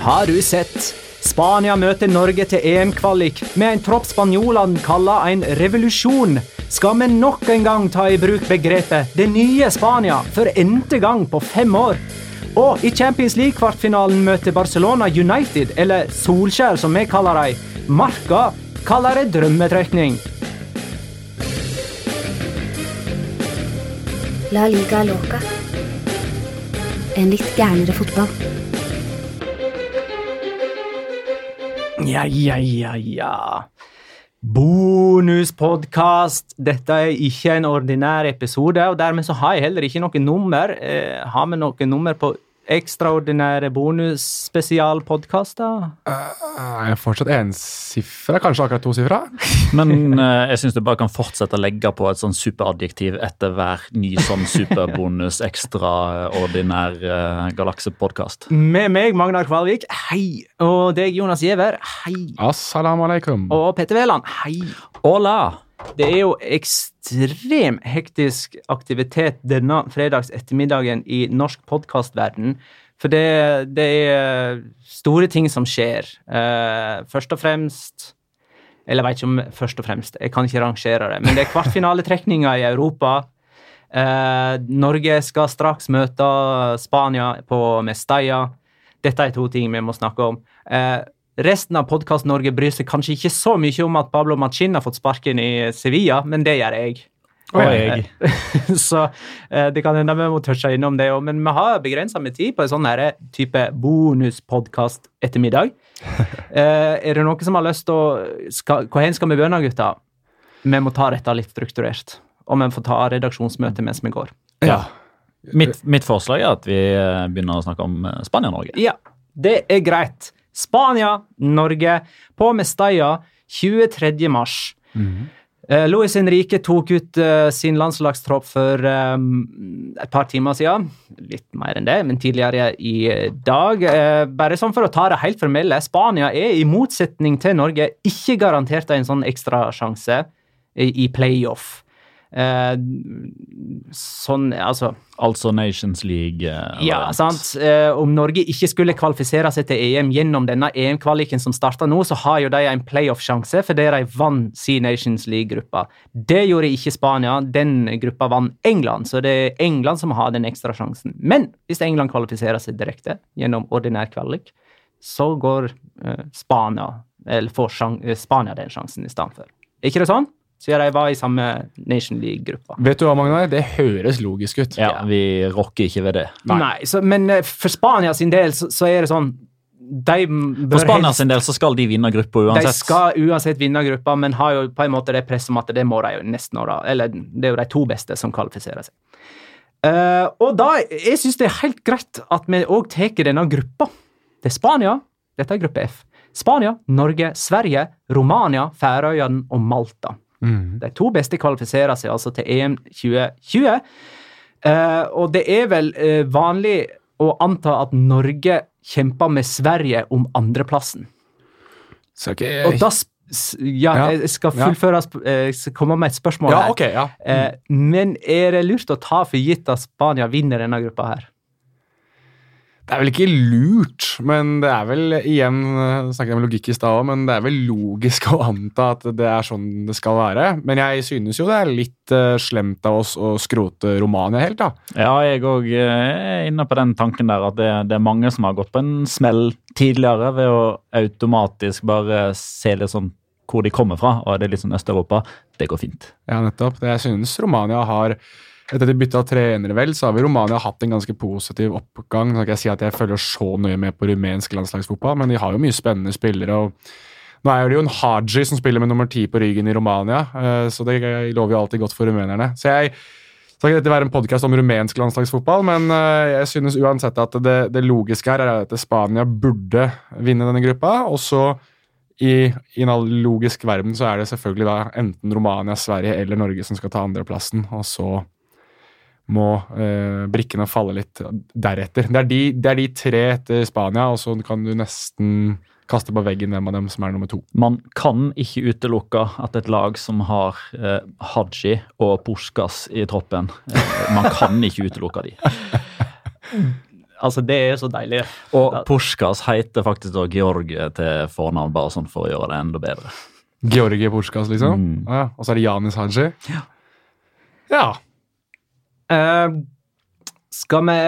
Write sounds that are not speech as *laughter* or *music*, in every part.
Har du sett? Spania møter Norge til EM-kvalik med en tropp spanjolene kaller en revolusjon. Skal vi nok en gang ta i bruk begrepet 'det nye Spania' for n-te gang på fem år? Og i Champions League-kvartfinalen møter Barcelona United, eller Solskjær som vi kaller dem. Marka kaller det drømmetrekning. La liga loca. En litt gærnere fotball. Ja, ja, ja, ja. Bonuspodkast. Dette er ikke en ordinær episode, og dermed så har jeg heller ikke noe nummer. Eh, har vi noe nummer på ekstraordinære bonusspesialpodkaster? Er jeg fortsatt ensifra? Kanskje akkurat tosifra? *laughs* Men eh, jeg syns du bare kan fortsette å legge på et sånn superadjektiv etter hver ny sånn superbonus, ekstraordinær uh, galaksepodkast. Med meg, Magnar Kvalvik, hei. Og deg, Jonas Giæver, hei. Assalamu alaikum. Og Petter Wæland, hei. Hola! Det er jo ekstrem hektisk aktivitet denne fredags ettermiddagen i norsk podkastverden. For det, det er store ting som skjer. Uh, først og fremst Eller jeg vet ikke om først og fremst, jeg kan ikke rangere det. Men det er kvartfinaletrekninger i Europa. Uh, Norge skal straks møte Spania på Mestalla. Dette er to ting vi må snakke om. Eh, Resten av Podkast Norge bryr seg kanskje ikke så mye om at Pablo Machin har fått sparken i Sevilla, men det gjør jeg. Og jeg. *laughs* så eh, det kan hende vi må touche innom det òg, men vi har begrensa med tid på en sånn her type bonuspodkast ettermiddag. *laughs* eh, er det noen som har lyst til å skal, Hvor hen skal vi begynne, gutta? Vi må ta dette litt strukturert, og vi får ta redaksjonsmøte mens vi går. Ja. Mitt, mitt forslag er at vi eh, begynner å snakke om Spania-Norge. Ja, det er greit. Spania, Norge, på Mestalla 23. mars. Eh, Luis Henrique tok ut uh, sin landslagstropp for um, et par timer siden. Litt mer enn det, men tidligere i dag. Uh, bare sånn for å ta det helt formelle. Spania er i motsetning til Norge ikke garantert en sånn ekstrasjanse i, i playoff. Eh, sånn, altså Altså Nations League. eh, ja, sant. Eh, om Norge ikke skulle kvalifisere seg til EM gjennom denne EM-kvaliken som starter nå, så har jo de en playoff-sjanse fordi de vant sin Nations League-gruppa. Det gjorde ikke Spania. Den gruppa vant England, så det er England som har den ekstra sjansen. Men hvis England kvalifiserer seg direkte gjennom ordinær kvalik, så går eh, Spania eller får eh, Spania den sjansen i stedet for. Er ikke det sånn? Siden de var i samme Nation League-gruppa. Vet du hva, Magnar? Det høres logisk ut. Ja, vi rocker ikke ved det. Nei, så, men eh, for Spania sin del så, så er det sånn De bør For Spania sin del så skal de vinne gruppa uansett. De skal uansett vinne gruppa, men har jo på en måte det presset om at det må de jo nesten nå, da. Eller det er jo de to beste som kvalifiserer seg. Uh, og da, jeg syns det er helt greit at vi òg tar denne gruppa. Det er Spania, dette er gruppe F. Spania, Norge, Sverige, Romania, Færøyene og Malta. De to beste kvalifiserer seg altså til EM 2020. Uh, og det er vel uh, vanlig å anta at Norge kjemper med Sverige om andreplassen. Så okay, jeg... Og da Ja, Ja. jeg skal fullføre sp- eh, Jeg skal komme med et spørsmål Ja, her. ok, ja. Uh, men er det lurt å ta for gitt at Spania vinner denne gruppa her? Det er vel ikke lurt, men det er vel igjen eh, snakket jeg med logikk i stad også, men det er vel logisk å anta at det er sånn det skal være. Men jeg synes jo det er litt eh, slemt av oss å skrote Romania helt, da. Ja, jeg òg er inne på den tanken der at det, det er mange som har gått på en smell tidligere ved å automatisk bare se litt sånn hvor de kommer fra, og det er litt sånn Øst-Europa. Det går fint. Ja, nettopp. Det jeg synes Romania har etter de bytta trenere, vel, så har vi Romania hatt en ganske positiv oppgang. Nå kan jeg si at jeg følger så nøye med på rumensk landslagsfotball, men de har jo mye spennende spillere. og Nå er det jo en Haji som spiller med nummer ti på ryggen i Romania, eh, så det lover jo alltid godt for rumenerne. Så jeg skal ikke dette være en podkast om rumensk landslagsfotball, men eh, jeg synes uansett at det, det logiske her er at Spania burde vinne denne gruppa. og så i, I en logisk verden så er det selvfølgelig da enten Romania, Sverige eller Norge som skal ta andreplassen, og så må eh, brikkene falle litt deretter. Det er, de, det er de tre etter Spania, og så kan du nesten kaste på veggen hvem av dem som er nummer to. Man kan ikke utelukke at et lag som har eh, Haji og Puskas i troppen eh, Man kan ikke utelukke de. *laughs* Altså, det er så deilig. Og Puskas heter faktisk da Georgie til fornavn, bare sånn for å gjøre det enda bedre. Georgi Puskas, liksom. Mm. Ja, og så er det Janis Haji. Ja. ja. Eh, skal vi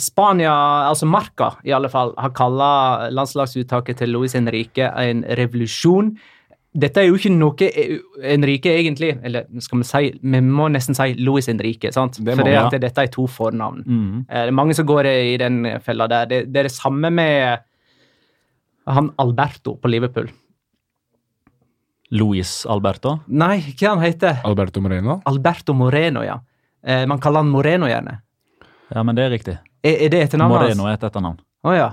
Spania, altså Marca i alle fall, har kalla landslagsuttaket til Luis Henrique en revolusjon. Dette er jo ikke noe Henrique egentlig Eller skal vi si Vi må nesten si Luis Henrique, sant? Det For dette er to fornavn. Mm. Eh, Det er mange som går i den fella der. Det, det er det samme med han Alberto på Liverpool. Luis Alberto. Nei, hva han heter Alberto Moreno. Alberto Moreno, ja. Eh, man kaller han Moreno gjerne. Ja, men det er riktig. Er, er det etternavnet hans? Moreno er et etternavn. Å ja.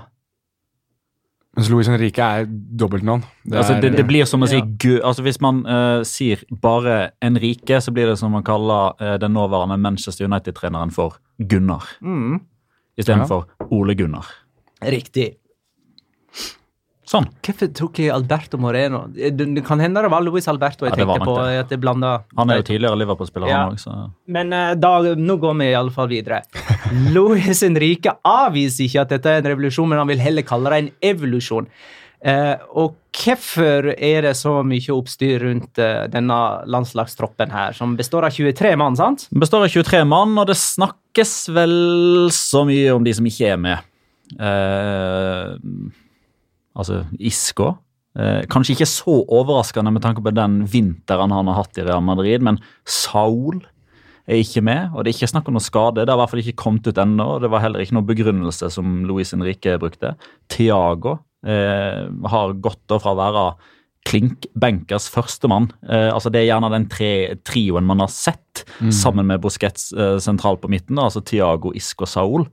Mens Luis Henrique er dobbeltnavn. Det altså, det, det blir som å si Ja. gu... Altså, hvis man uh, sier bare Henrique, så blir det som å kalle uh, den nåværende Manchester United-treneren for Gunnar. Mm. Istedenfor Ole Gunnar. Riktig. Sånn. Hvorfor tok jeg Alberto Moreno? Det, det kan hende det var Luis Alberto jeg Ja, tenkte på. det. At jeg Han er jo tidligere Liverpool-spiller, Ja. han òg, Men uh, da, nå går vi i alle fall videre. *laughs* Luis Henrique avviser ikke at dette er en revolusjon, men han vil heller kalle det en evolusjon. Uh, og hvorfor er det så mye oppstyr rundt uh, denne landslagstroppen her, som består av 23 mann, sant? Den består av 23 mann, og det snakkes vel så mye om de som ikke er med. Eh, altså Isco. Eh, kanskje ikke så overraskende med tanke på den vinteren han har hatt i Real Madrid, men Saul er ikke med, og det er ikke snakk om noe skade. Det har i hvert fall ikke kommet ut ennå, og det var heller ikke noe begrunnelse som Luis Henrique brukte. Tiago eh, har gått fra å være klink benkers førstemann. Eh, altså det er gjerne den tre, trioen man har sett, sammen med Busquets eh, sentralt på midten, da, altså Tiago, Isco, Saul.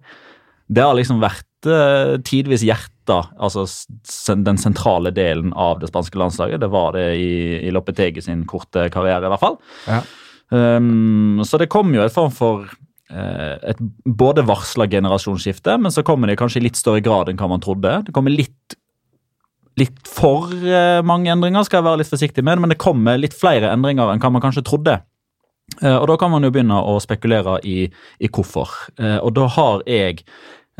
Det har liksom vært eh, tidvis hjertet, altså den sentrale delen av det spanske landslaget. Det var det i, i Lopetegi sin korte karriere, i hvert fall. Ja. Um, så det kom jo et form for uh, et både varsla generasjonsskifte, men så kommer det kanskje i litt større grad enn hva man trodde. Det kommer litt litt for uh, mange endringer, skal jeg være litt forsiktig med, men det kommer litt flere endringer enn hva man kanskje trodde. Uh, og da kan man jo begynne å spekulere i, i hvorfor. Og da har jeg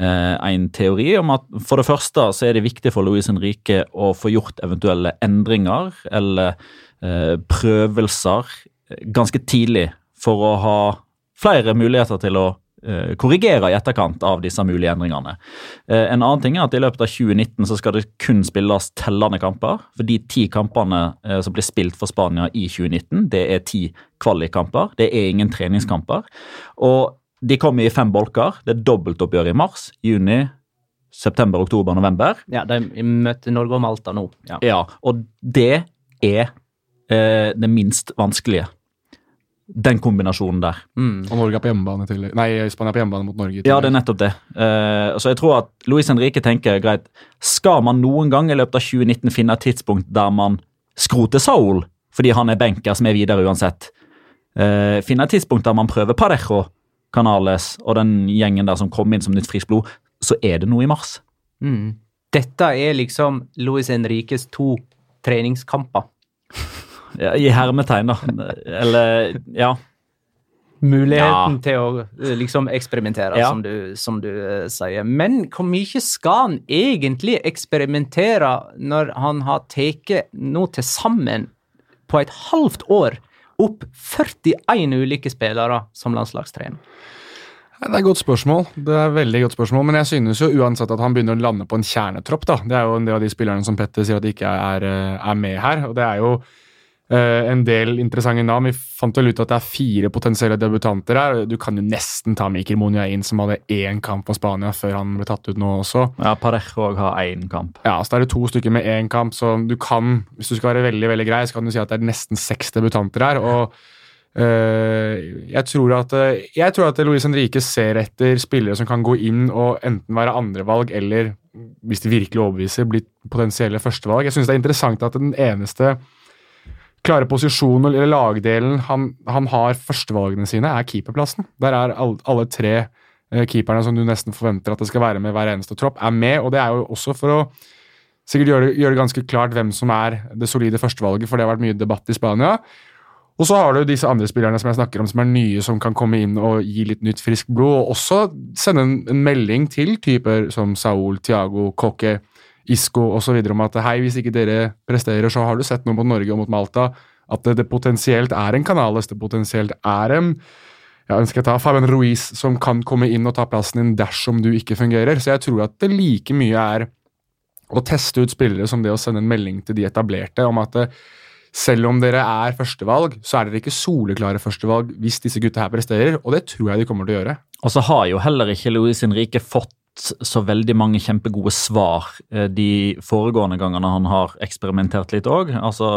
en teori om at for det første så er det viktig for Louise Henrique å få gjort eventuelle endringer eller eh, prøvelser eh, ganske tidlig for å ha flere muligheter til å eh, korrigere i etterkant av disse mulige endringene. Eh, en annen ting er at i løpet av 2019 så skal det kun spilles tellende kamper. For de ti kampene eh, som blir spilt for Spania i 2019, det er ti kvalikkamper. Det er ingen treningskamper. Og de kommer i fem bolker. Det er dobbeltoppgjør i mars, juni, september, oktober, november. Ja, de møter Norge og Malta nå. Ja. Ja, og det er eh, det minst vanskelige. Den kombinasjonen der. Mm. Og Norge er på hjemmebane til Nei, Spania er på hjemmebane mot Norge. Ja, det er nettopp det. Eh, så jeg tror at Luis Henrique tenker greit, skal man noen gang i løpet av 2019 finne et tidspunkt der man skroter Saul, fordi han er benker som er videre uansett, eh, finne et tidspunkt der man prøver Parejo, Canales og den gjengen der som kom inn som nytt friskt blod, så er det noe i mars. Mm. Dette er liksom Luis Henriques to treningskamper. Ja, I hermetegn, da. Eller, ja. Muligheten Ja. til å eh, liksom eksperimentere, Ja. som du, som du eh, sier. Men hvor mye skal han egentlig eksperimentere når han har tatt nå til sammen, på et halvt år, opp 41 ulike spillere som landslagstrener? Det er et godt spørsmål. Det er et veldig godt spørsmål, Men jeg synes jo uansett at han begynner å lande på en kjernetropp. da. Det er jo en del av de spillerne som Petter sier at ikke er, eh, er med her. og Det er jo en del interessante navn. Vi fant vel ut at det er fire potensielle debutanter her. Du kan jo nesten ta Mikkel Monia inn, som hadde én kamp for Spania før han ble tatt ut nå også. ja Parejo òg har én kamp. Ja, så da er det to stykker med én kamp, så du kan, hvis du skal være veldig veldig grei, så kan du si at det er nesten seks debutanter her. og øh, jeg tror at øh, jeg tror at Louise Henrique ser etter spillere som kan gå inn og enten være andrevalg eller, hvis de virkelig overbeviser, bli potensielle førstevalg. Jeg syns det er interessant at den eneste klare posisjonen eller lagdelen han, han har førstevalgene sine, er keeperplassen. Der er alle, alle tre eh, keeperne som du nesten forventer at det skal være med hver eneste tropp, er med. og det er jo også for å sikkert gjøre, gjøre ganske klart hvem som er det solide førstevalget, for det har vært mye debatt i Spania. Og så har du disse andre spillerne som jeg snakker om, som er nye, som kan komme inn og gi litt nytt, friskt blod. Og også sende en, en melding til typer som Saul, Tiago, Coque, Isco osv. om at hei, hvis ikke dere presterer, så har du sett noe mot Norge og mot Malta. At det, det potensielt er en Canales, det potensielt er en jeg ønsker jeg ta Fabian Ruiz, som kan komme inn og ta plassen din dersom du ikke fungerer. Så jeg tror at det like mye er å teste ut spillere som det å sende en melding til de etablerte om at selv om dere er førstevalg, så er dere ikke soleklare førstevalg hvis disse gutta her presterer, og det tror jeg de kommer til å gjøre. Og så har jo heller ikke Louis Henrique fått så veldig mange kjempegode svar eh, de foregående gangene han har eksperimentert litt òg. Altså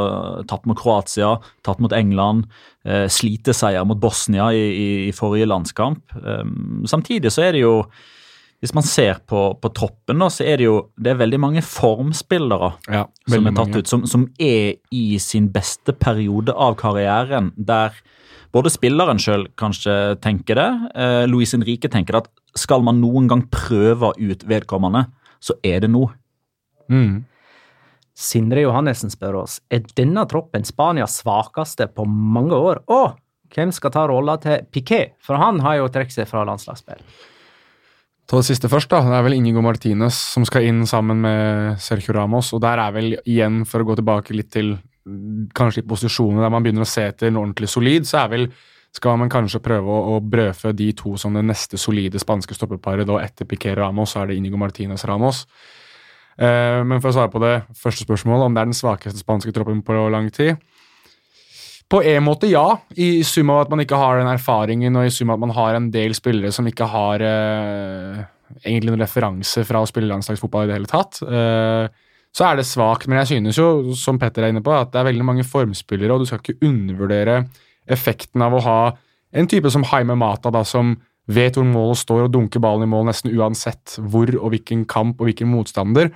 tatt mot Kroatia, tatt mot England, eh, sliteseier mot Bosnia i, i, i forrige landskamp. Um, samtidig så er det jo hvis man ser på, på troppen, da, så er det jo det er veldig mange formspillere Ja, som er tatt mange. ut, som, som er i sin beste periode av karrieren, der både spilleren sjøl kanskje tenker det, eh, Luis Henrique tenker det, at skal man noen gang prøve ut vedkommende, så er det nå. Mm. Sindre Johannessen spør oss er denne troppen Spanias svakeste på mange år. Og hvem skal ta rolla til Piquet? For han har jo trukket seg fra landslagsspill. Ta det siste først, da. Det er vel Inigo Martinez som skal inn sammen med Sergio Ramos. Og der er vel igjen, for å gå tilbake litt til mm, kanskje i posisjoner der man begynner å se etter en ordentlig solid, så er vel skal man kanskje prøve å, å brødfø de to som det neste solide spanske stoppeparet. Da etter Piqué Ramos så er det Inigo Martinez Ramos. Eh, men for å svare på det første spørsmålet, om det er den svakeste spanske troppen på lang tid På en måte ja, i sum av at man ikke har den erfaringen, og i sum av at man har en del spillere som ikke har eh, egentlig noen referanse fra å spille landslagsfotball i det hele tatt. Eh, så er det svakt, men jeg synes jo, som Petter er inne på, at det er veldig mange formspillere, og du skal ikke undervurdere effekten av å ha en type som Haime Mata, da, som vet hvor målet står og dunker ballen i mål nesten uansett hvor og hvilken kamp og hvilken motstander.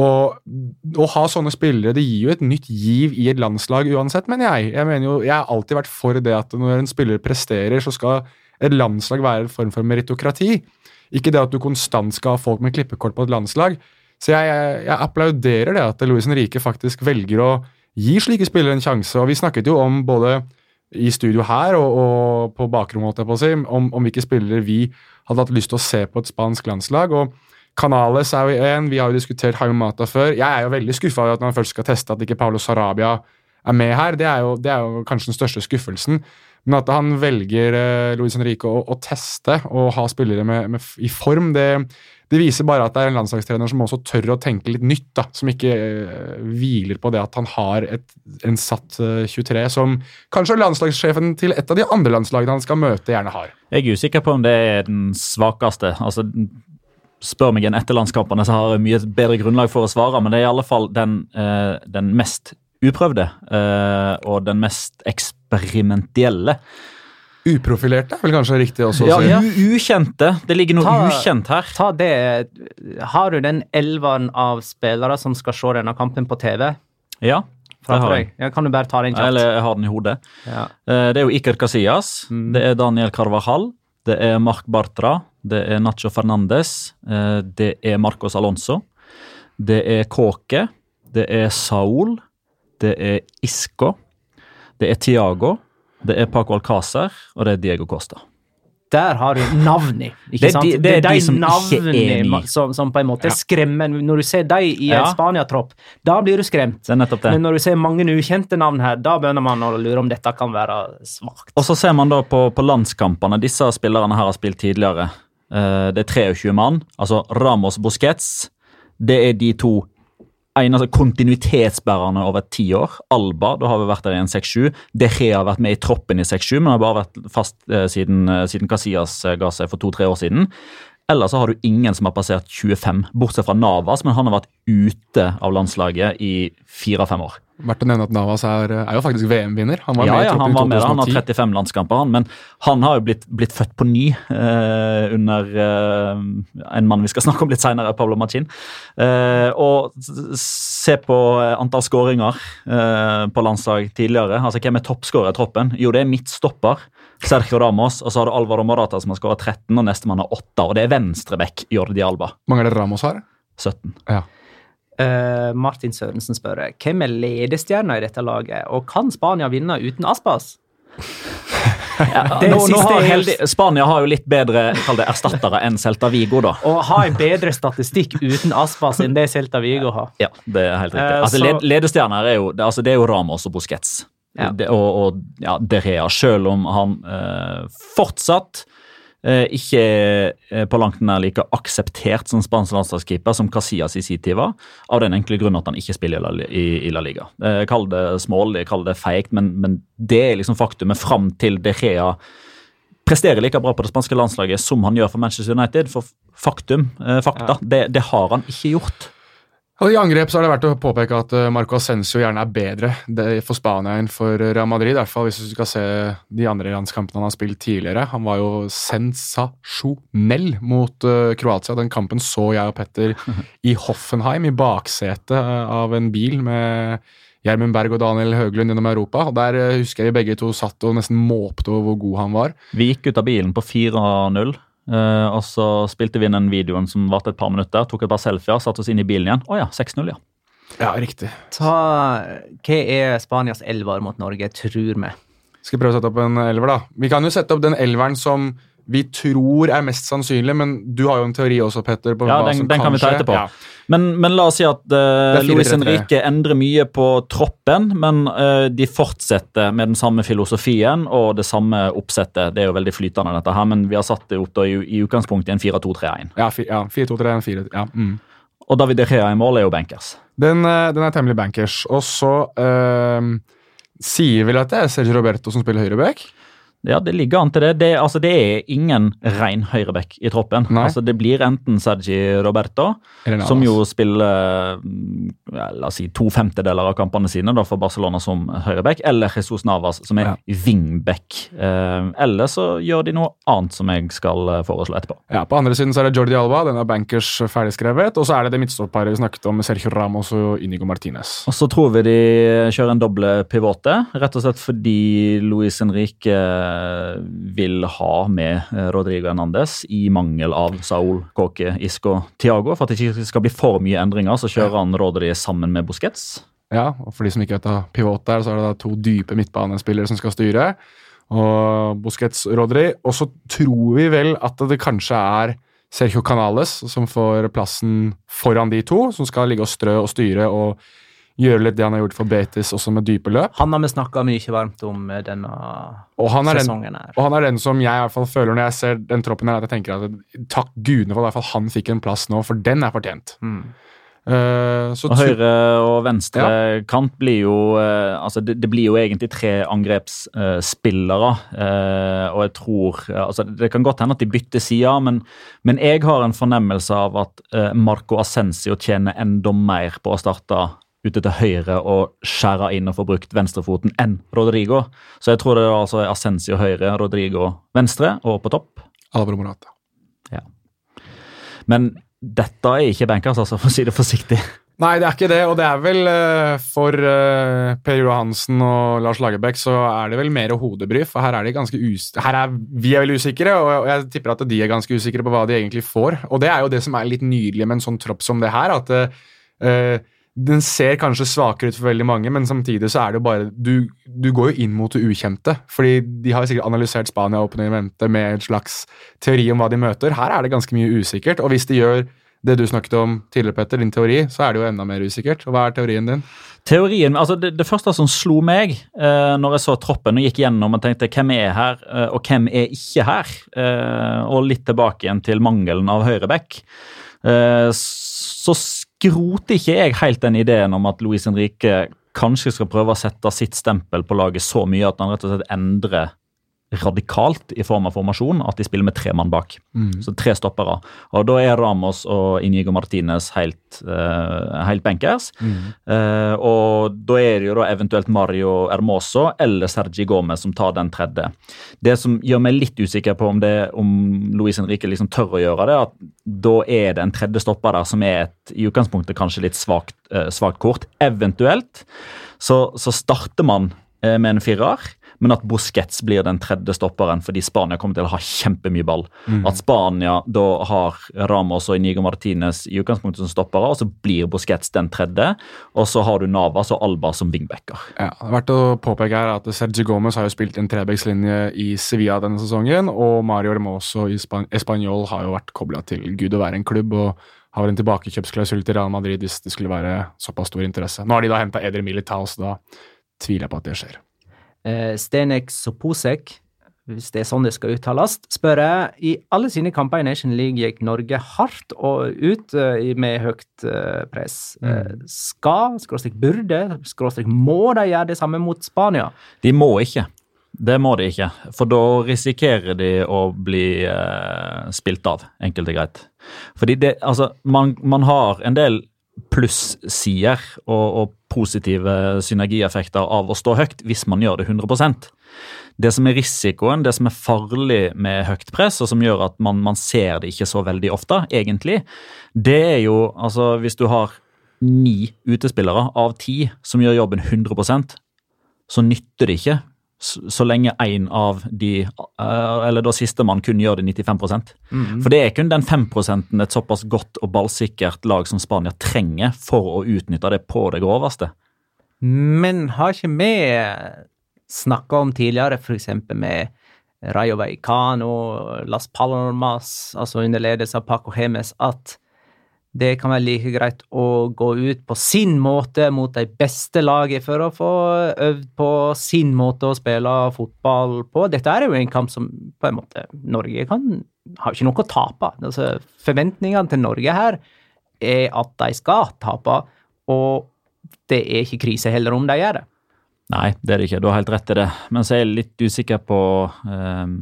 Og å ha sånne spillere det gir jo et nytt giv i et landslag uansett, mener jeg. Jeg mener jo, jeg har alltid vært for det at når en spiller presterer, så skal et landslag være en form for meritokrati. Ikke det at du konstant skal ha folk med klippekort på et landslag. Så jeg, jeg, jeg applauderer det at Louis Henrique faktisk velger å gi slike spillere en sjanse. Og vi snakket jo om både i studio her og, og på bakrommet, på si, om, om hvilke spillere vi hadde hatt lyst til å se på et spansk landslag. og Canales er jo en, vi har jo diskutert Mata før. Jeg er jo veldig skuffa over at man først skal teste at ikke Paulo Sarabia er med her. Det er jo, det er jo kanskje den største skuffelsen. Men at han velger eh, Luis Henrique å, å teste og ha spillere med, med, i form, det, det viser bare at det er en landslagstrener som også tør å tenke litt nytt. da, Som ikke eh, hviler på det at han har et, en satt eh, 23 som kanskje landslagssjefen til et av de andre landslagene han skal møte, gjerne har. Jeg er usikker på om det er den svakeste. altså Spør meg igjen etter landskampene, så har jeg mye bedre grunnlag for å svare, men det er i alle fall den, eh, den mest uprøvde eh, og den mest eksperimentielle. Uprofilerte er vel kanskje riktig også å Ja, si. Ja, ukjente. Det ligger noe Ta- ukjent her. Ta det Har du den elveren av spillere som skal se denne kampen på TV? Ja, det har jeg. Ja, kan du bare ta den kjapt? Eller jeg har den i hodet. Ja. Eh, Det er jo Iker Casillas, Mm. det er Daniel Carvajal, det er Marc Bartra, det er Nacho Fernandes, eh, det er Marcos Alonso, det er Kåke, det er Saul, det er Isco, det er Tiago, det er Paco Alcázar og det er Diego Costa. Der har du navnene, ikke Det sant? de- det er de som ikke navnene er med. som, som på en måte skremmer. Når du ser de i Ja. Spania-tropp, da blir du skremt. Det det. Men når du ser mange ukjente navn her, da begynner man å lure om dette kan være svakt. Og så ser man da på, på landskampene. Disse spillerne her har spilt tidligere. Eh, det er 23 mann. Altså Ramos Busquets. Det er de to eneste kontinuitetsbærerne over ti år. Alba, da har vi vært der i en 6-7. De Gea har vært med i troppen i 6-7, men har bare vært fast eh, siden, eh, siden Casillas eh, ga seg for to-tre år siden. Ellers så har du ingen som har passert 25, bortsett fra Navas, men han har vært ute av landslaget i fire-fem år. Verdt å nevne at Navas er, er jo faktisk VM-vinner. Han var Ja, med i ja, han var med. Han har 35 landskamper, han. Men han har jo blitt, blitt født på ny eh, under eh, en mann vi skal *laughs* snakke om litt senere, Pablo Machin. Eh, og se på eh, antall skåringer eh, på landslag tidligere. Altså, Hvem er toppskårer i troppen? Jo, det er midtstopper. Sergio Ramos, og så har du Alvaro Morata som har skåra 13, og nestemann har 8. Og det er venstreback Jordi Alba, Mange er det Ramos har? 17. Ja. Eh, Martin Sørensen spør hvem er ledestjerna i dette laget, og kan Spania vinne uten Aspas? Ja, *laughs* nå, nå har heldig, Spania har jo litt bedre det, erstattere enn Celta Vigo, da. Og har en bedre statistikk uten Aspas enn det Celta Vigo har. Ja, det er helt riktig. Eh, Altså, led, ledestjerner er jo, det, altså, det er jo Ramos og Busquets. Ja. Det, og, og ja, Derea, selv om han eh, fortsatt ikke er eh, på langt nær like akseptert som spansk landslagskeeper som Casillas i sin tid var, av den enkle grunn at han ikke spiller i La, Liga. Eh, kall det smålig, kall det feigt, men, men det er liksom faktumet fram til De Rea presterer like bra på det spanske landslaget som han gjør for Manchester United. For faktum, eh, fakta, det, det har han ikke gjort. Og I angrep så er det verdt å påpeke at eh, Marco Ascencio gjerne er bedre for Spania enn for Real Madrid. I hvert fall hvis du skal se de andre landskampene han har spilt tidligere. Han var jo sensasjonell mot eh, Kroatia. Den kampen så jeg og Petter *laughs* i Hoffenheim, i baksetet eh, av en bil med Gjermund Berg og Daniel Høglund gjennom Europa. og Der eh, husker jeg vi begge to satt og nesten måpte over hvor god han var. Vi gikk ut av bilen på 4-0. Eh, og så spilte vi inn den videoen som varte et par minutter. Tok et par selfier, satte oss inn i bilen igjen. Å ja, 6-0, ja. Ja, riktig. Ta, hva er Spanias elver mot Norge, tror vi? Skal prøve å sette opp en elver, da. Vi kan jo sette opp den elveren som vi tror er mest sannsynlig, men du har jo en teori også, Petter. på Ja, hva den, som den kan vi ta etterpå. Ja. Men, men la oss si at uh, 4-3-3. Luis Henrique endrer mye på troppen, men uh, de fortsetter med den samme filosofien og det samme oppsettet. Det er jo veldig flytende, dette her, men vi har satt det opp da, i, i utgangspunktet i en 4-2-3-1. Ja, ja 4-2-3-4. Ja. Mm. Og David De Gea i mål er jo bankers. Den, eh, den er temmelig bankers. Og så uh, sier vel at det er Sergio Roberto som spiller høyreback. Ja, det ligger an til det. Det, altså, det er ingen ren høyreback i troppen. Altså, det blir enten Sergi Roberto, som jo spiller mm, ja, la oss si, to femtedeler av kampene sine da, for Barcelona som høyreback, eller Jesus Navas, som er Ja. wingback. Eh, eller så gjør de noe annet som jeg skal eh, foreslå etterpå. Ja, På andre siden så er det Jordi Alba, den er bankers ferdigskrevet. Og så er det det midtstopparet vi snakket om, Sergio Ramos og Inigo Martinez. Og så tror vi de kjører en doble pivote, rett og slett fordi Luis Henrique vil ha med eh, Rodrigo Hernandez i mangel av Saul, Kåke, Isco, Tiago. For at det ikke skal bli for mye endringer, så kjører han Rodri sammen med Busquets. Ja, og For de som ikke vet hva pivot der, så er det da to dype midtbanespillere som skal styre. Og Busquets Rodri. Og så tror vi vel at det kanskje er Sergio Canales som får plassen foran de to, som skal ligge og strø og styre og gjøre litt det han har gjort for Betis, også med dype løp. Han har vi snakka mye varmt om eh, denne Og han er den sesongen her. Og han er den som jeg i hvert fall føler når jeg ser den troppen her, at jeg tenker at takk gudene for at han fikk en plass nå, for den er fortjent. Mm. Uh, så Og høyre og venstre kant blir jo uh, Altså, det, det blir jo egentlig tre angrepsspillere. Uh, og jeg tror altså Det kan godt hende at de bytter sider, men, men jeg har en fornemmelse av at Marco Ascencio tjener enda mer på å starte ute til høyre og skjære inn og få brukt venstrefoten enn Rodrigo. Så jeg tror det er altså Ascencio høyre, Rodrigo venstre og på topp. Alvaro Morata. Men dette er ikke bankers, altså, for å si det forsiktig. Nei, det er ikke det, og det er vel eh, for eh, Per Johansen og Lars Lagerbäck så er det vel mer hodebry, for her er de ganske us her er Vi er vel usikre, og jeg tipper at de er ganske usikre på hva de egentlig får. Og det er jo det som er litt nydelig med en sånn tropp som det her, at eh, den ser kanskje svakere ut for veldig mange, men samtidig så er det jo bare Du, du går jo inn mot det ukjente, fordi de har jo sikkert analysert Spania opp i Evente med en slags teori om hva de møter. Her er det ganske mye usikkert, og hvis de gjør det du snakket om tidligere, Petter, din teori, så er det jo enda mer usikkert. Og hva er teorien din? Teorien, altså det, det første som slo meg eh, når jeg så troppen og gikk gjennom og tenkte hvem er her, eh, og hvem er ikke her, eh, og litt tilbake igjen til mangelen av høyreback, så skroter ikke jeg helt den ideen om at Luis Henrique kanskje skal prøve å sette sitt stempel på laget så mye at han rett og slett endrer radikalt i form av formasjon, at de spiller med tre mann bak. Så tre stoppere. Og da er Ramos og Inigo Martinez helt, uh, helt bankers. Uh, og da er det jo da eventuelt Mario Hermoso eller Sergi Gomez som tar den tredje. Det som gjør meg litt usikker på om, det, om Luis Henrique liksom tør å gjøre det, at da er det en tredje stopper der som er et i utgangspunktet kanskje litt svakt, uh, svakt kort. Eventuelt så, så starter man med en firer, men at Busquets blir den tredje stopperen fordi Spania kommer til å ha kjempemye ball. At Spania da har Ramos og Inigo Martinez i utgangspunktet som stoppere, og så blir Busquets den tredje, og så har du Navas og Alba som wingbacker. Ja, det er verdt å påpeke her at Sergio Gomez har jo spilt en trebekslinje i Sevilla denne sesongen, og Mario Hermoso i Span Español har jo vært kobla til gud å være en klubb, og har en tilbakekjøpsklausul til Real Madrid hvis det skulle være såpass stor interesse. Nå har de da henta Edre Militao, så da tviler jeg på at det skjer. Eh, Stenek Soposek, hvis det er sånn det skal uttales, spør jeg i alle sine kamper i Nation League gikk Norge hardt og ut eh, med høyt eh, press. Mm. skal, skråstrek burde, skråstrek må de gjøre det samme mot Spania? De må ikke. Det må de ikke, for da risikerer de å bli eh, spilt av, enkelt og greit. Fordi det, altså, man, man har en del plussider og, og positive synergieffekter av å stå høyt hvis man gjør det 100% Det som er risikoen, det som er farlig med høyt press, og som gjør at man, man ser det ikke så veldig ofte, egentlig, det er jo altså hvis du har ni utespillere av ti som gjør jobben 100% så nytter det ikke så, lenge én av de, eh, eller da sistemann, kun gjør det 95% For det er kun den 5% et såpass godt og ballsikkert lag som Spania trenger for å utnytte det på det groveste. Men har ikke vi snakka om tidligere, f.eks. med Rayo Vallecano, Las Palmas, altså under ledelse av Paco Hemes, at det kan være like greit å gå ut på sin måte mot de beste lagene for å få øvd på sin måte å spille fotball på. Dette er jo en kamp som på en måte Norge kan har ikke noe å tape. Altså, forventningene til Norge her er at de skal tape, og det er ikke krise heller om de gjør det. Nei, det er det ikke. Du har helt rett i det. Men så er jeg litt usikker på um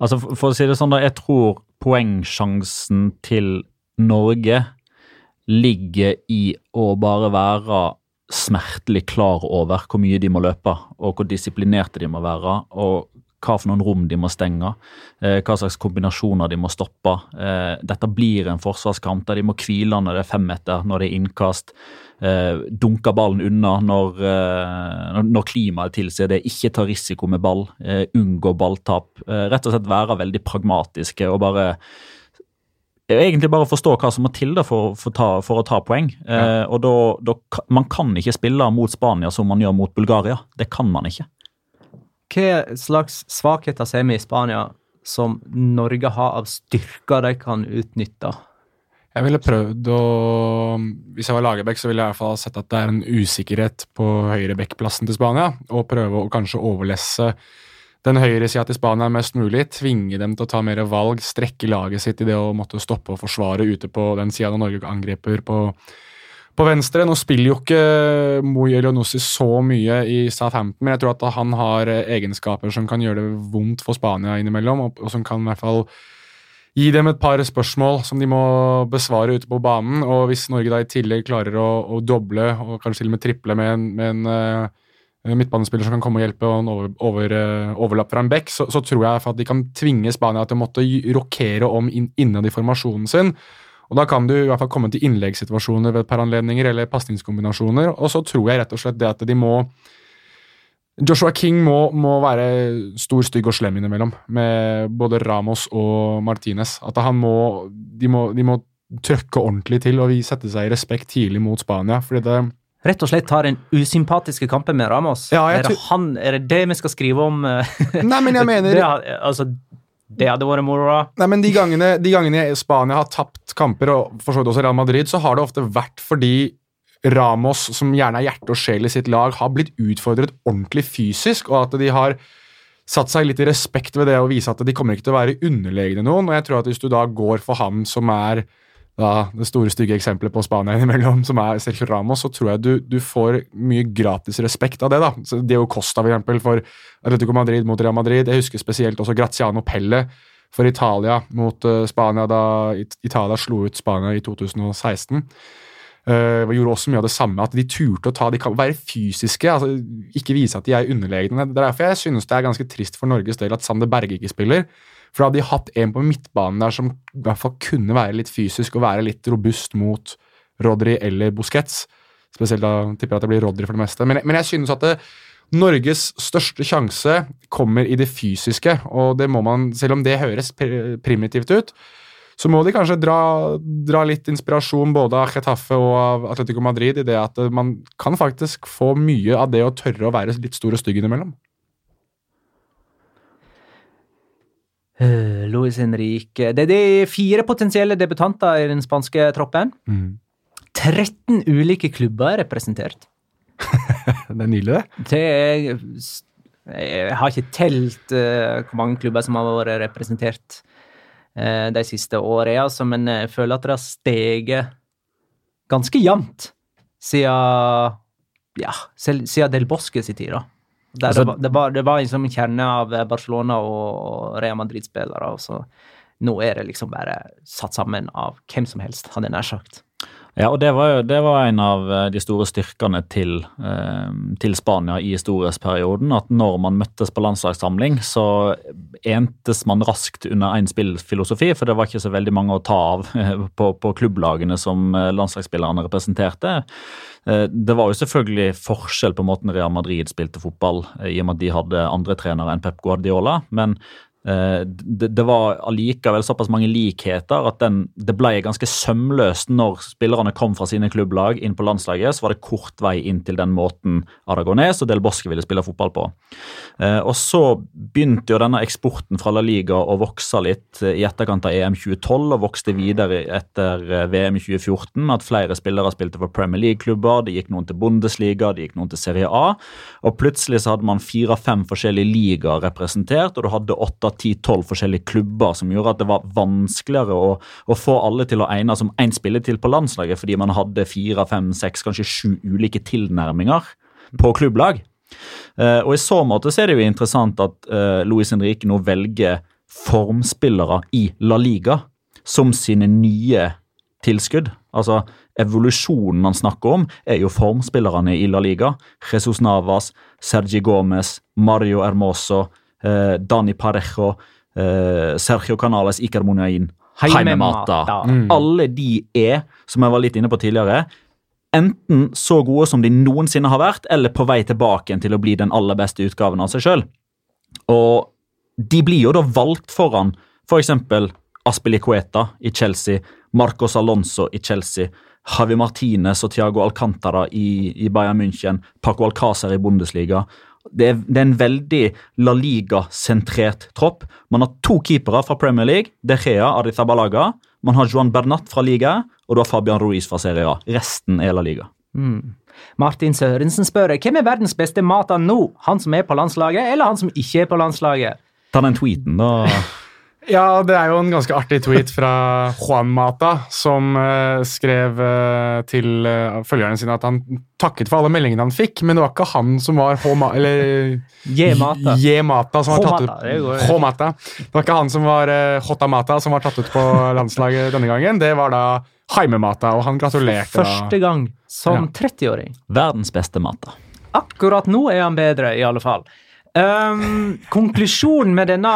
Altså, for, for å si det sånn, da. Jeg tror poengsjansen til Norge ligger i å bare være smertelig klar over hvor mye de må løpe, og hvor disiplinerte de må være, og hva for noen rom de må stenge, eh, hva slags kombinasjoner de må stoppe. Eh, dette blir en forsvarskamp der de må hvile når det er femmeter, når det er innkast. Eh, dunke ballen unna når, når klimaet tilsier det. Ikke ta risiko med ball. Unngå balltap. Rett og slett være veldig pragmatiske og bare egentlig bare å forstå hva som må til da for, for, ta, for å ta poeng. Eh, og da, da, Man kan ikke spille mot Spania som man gjør mot Bulgaria. Det kan man ikke. Hva slags svakheter ser vi i Spania som Norge har av styrker de kan utnytte? Jeg ville prøvd å Hvis jeg var Lagerbäck, så ville jeg i hvert fall sett at det er en usikkerhet på høyre backplassen til Spania, og prøve å kanskje overlesse den høyresida til Spania mest mulig. Tvinge dem til å ta mer valg, strekke laget sitt i det å måtte stoppe og forsvare ute på den sida når Norge angriper på, på venstre. Nå spiller jo ikke Moi Elionossi så mye i Southampton, men jeg tror at han har egenskaper som kan gjøre det vondt for Spania innimellom, og, og som kan i hvert fall gi dem et par spørsmål som de må besvare ute på banen. Og hvis Norge da i tillegg klarer å, å doble og kanskje til og med triple med en, med en eh, midtbanespiller som kan komme og hjelpe og en over, over, eh, overlapp fra en back, så, så tror jeg at de kan tvinge Spania til å måtte rokere om inn, innad i formasjonen sin. Og Da kan du i hvert fall komme til innleggssituasjoner ved et par anledninger eller pasningskombinasjoner. Og så tror jeg rett og slett det at de må Joshua King må, må være stor, stygg og slem innimellom, med både Ramos og Martinez. At han må De må, må trøkke ordentlig til og sette seg i respekt tidlig mot Spania. fordi det Rett og slett tar den usympatiske kampen med Ramos. Ja, er, det han, er det det vi skal skrive om? *laughs* Nei, men jeg mener det, altså, det hadde vært moro. Nei, men de gangene, de gangene Spania har tapt kamper, og for så vidt også Real Madrid, så har det ofte vært fordi Ramos, som gjerne er hjerte og sjel i sitt lag, har blitt utfordret ordentlig fysisk, og at de har satt seg litt i respekt ved det å vise at de kommer ikke til å være underlegne noen. Og jeg tror at hvis du da går for han som er da, det store, stygge eksempelet på Spania *laughs* innimellom, som er Sergio Ramos, så tror jeg du, du får mye gratis respekt av det. da. Så jo Costa, for eksempel, for Atletico Madrid mot Real Madrid. Jeg husker spesielt også Graziano Pelle for Italia mot uh, Spania da It- Italia slo ut Spania i 2016. Uh, gjorde også mye av det samme, at de turte å ta De kan være fysiske, altså ikke vise at de er underlegne. Det er derfor jeg synes det er ganske trist for Norges del at Sander Berge ikke spiller. For da hadde de hatt en på midtbanen der som i hvert fall kunne være litt fysisk og være litt robust mot Rodri eller Busquets. Spesielt da tipper jeg at det blir Rodri for det meste. Men, men jeg synes at det, Norges største sjanse kommer i det fysiske, og det må man, selv om det høres primitivt ut, så må de kanskje dra, dra litt inspirasjon både av Getafe og av Atletico Madrid i det at man kan faktisk få mye av det å tørre å være litt stor og stygg innimellom. Uh, Luis Henrique Det er de fire potensielle debutanter i den spanske troppen. 13 ulike klubber er representert. *laughs* Det er nydelig, det. Det er Jeg har ikke telt uh, hvor mange klubber som har vært representert uh, de siste årene, altså, men jeg føler at det har steget ganske jevnt siden ja, siden Del Bosque sin tid. da. Der Altså- det, var, det, var, det var liksom en kjerne av Barcelona og Real Madrid-spillere. og så Nå er det liksom bare satt sammen av hvem som helst, hadde jeg nær sagt. Ja, og det var det var en av eh, de store styrkene til, eh, til Spania i storhetsperioden. At når man møttes på landslagssamling, så entes man raskt under én spillfilosofi. For det var ikke så veldig mange å ta av eh, på, på klubblagene som landslagsspillerne representerte. Det var jo selvfølgelig forskjell på måten Real Madrid spilte fotball, i og med at de hadde andre trenere enn Pep Guardiola. men det, det var allikevel såpass mange likheter at den, det ble ganske sømløst når spillerne kom fra sine klubblag inn på landslaget. Så var det kort vei inn til den måten Aragones og Del Bosque ville spille fotball på. Eh, og så begynte jo denne eksporten fra La Liga å vokse litt eh, i etterkant av EM 2012 og vokste videre etter eh, VM i 2014 med at flere spillere spilte for Premier League-klubber. Det gikk noen til Bundesliga, det gikk noen til Serie A. Og plutselig så hadde man fire-fem forskjellige ligaer representert, og du hadde åtte, ti, tolv forskjellige klubber som gjorde at det var vanskeligere å, å få alle til å egne som én spilletid på landslaget, fordi man hadde fire, fem, seks, kanskje sju ulike tilnærminger på klubblag. Uh, og I så måte så er det jo interessant at uh, Luis Henrique nå velger formspillere i La Liga som sine nye tilskudd. Altså Evolusjonen man snakker om, er jo formspillerne i La Liga. Jesus Navas, Sergi Gomez, Mario Hermoso, eh, Dani Parejo, eh, Sergio Canales, Iker Munain, Heimemata. Mm. Alle de er, som jeg var litt inne på tidligere, enten så gode som de noensinne har vært, eller på vei tilbake til å bli den aller beste utgaven av seg sjøl. Og de blir jo da valgt foran f.eks. Aspilicueta i Chelsea, Marcos Alonso i Chelsea, Javi Martinez og Thiago Alcantara i, i Bayern München, Paco Alcázar i Bundesliga. Det er, det er en veldig La Liga-sentrert tropp. Man har to keepere fra Premier League, De Gea Arizabalaga. Man har Joan Bernat fra Liga, og du har Fabian Ruiz fra Serie A. Resten er La Liga. Mm. Martin Sørensen spør hvem er verdens beste mata nå? Han som er på landslaget, eller han som ikke er på landslaget? Ta den tweeten, da. *laughs* Ja, det er jo en ganske artig tweet fra Juan Mata, som uh, skrev uh, til uh, følgerne sine at han takket for alle meldingene han fikk, men det var ikke han som var H-ma... Eller *laughs* J. Mata. J. Mata som var tatt H-Mata, det ut H-Mata. Det var ikke han som var uh, Hotta Mata som var tatt ut på *laughs* landslaget denne gangen. Det var da Jaime Mata, og han gratulerte For Første gang som 30-åring. Verdens beste mata. Akkurat nå er han bedre, i alle fall. Um, konklusjonen med denne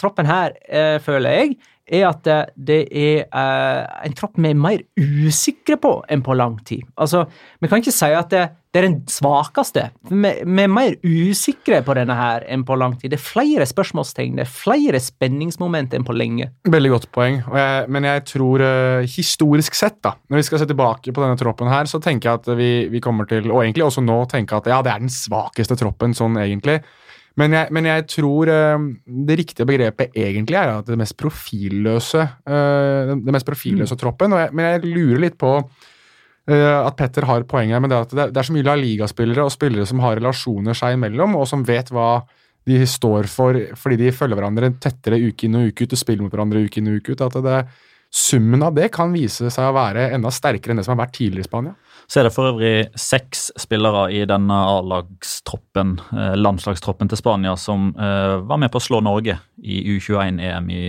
troppen her, uh, føler jeg, er at eh, det er uh, en tropp vi er mer usikre på enn på lang tid. Altså, Vi kan ikke si at det, det er den svakeste. Vi, vi er mer usikre på denne her enn på lang tid. Det er flere spørsmålstegn, det er flere spenningsmoment enn på lenge. Veldig godt poeng. Jeg, men jeg tror uh, historisk sett, da, når vi skal se tilbake på denne troppen her, så tenker jeg at vi, vi kommer til, og egentlig også nå, tenke at ja, det er den svakeste troppen sånn egentlig. Men jeg, men jeg tror uh, det riktige begrepet egentlig er at det mest profilløse uh, det mest profilløse troppen. Og jeg, men jeg lurer litt på Uh, at Petter har poenget med det at det, det er så mye La Liga-spillere og spillere som har relasjoner seg imellom, og som vet hva de står for fordi de følger hverandre tettere uke inn og uke ut og spiller mot hverandre uke inn og uke ut. at det, Summen av det kan vise seg å være enda sterkere enn det som har vært tidligere i Spania. Så er det for øvrig seks spillere i denne A-lagstroppen, eh, landslagstroppen til Spania, som eh, var med på å slå Norge i U21-EM i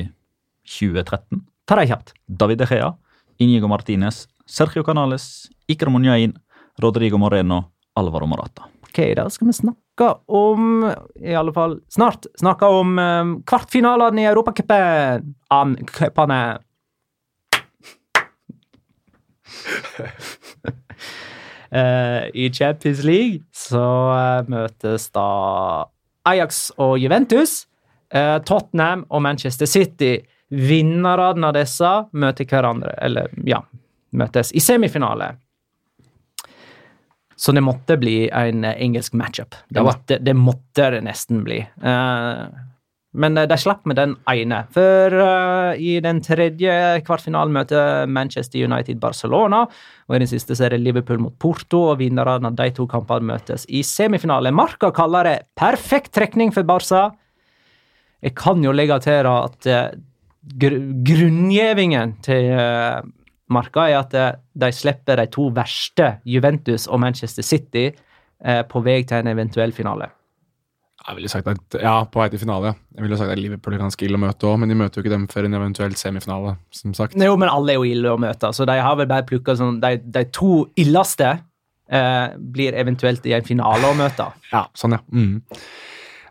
2013. Ta deg kjapt. David De Gea, Inigo Martinez, Sergio Canales, Iker Munyain, Rodrigo Moreno, Alvaro Morata. Ok, da skal vi snakke om I alle fall snart snakke om um, kvartfinalene i Europacupen. *laughs* Eh, I Champions League så eh, møtes da Ajax og Juventus. Uh, Tottenham og Manchester City. Vinnerne av disse møter hverandre, eller ja, møtes i semifinale. Så det måtte bli en engelsk matchup. Det, måtte, det måtte det nesten bli. Eh, men eh, de slapp med den ene. For uh, i den tredje kvartfinalen møter Manchester United Barcelona. Og i den siste så er det Liverpool mot Porto, og vinnerne av de to kampene møtes i semifinale. Marka kaller det perfekt trekning for Barca. Jeg kan jo legge til at eh, gr grunngivingen til uh, Marka er at de slipper de to verste, Juventus og Manchester City, uh, på vei til en eventuell finale. Jeg ville sagt at, ja, på vei til finale. Jeg ville sagt at Liverpool er ganske ille å møte òg, men de møter jo ikke dem før en eventuell semifinale, som sagt. Jo, men alle er jo ille å møte, så de har vel bare plukka sånn De, de to illeste eh, blir eventuelt i en finale å møte. Ja, sånn, ja. Mm.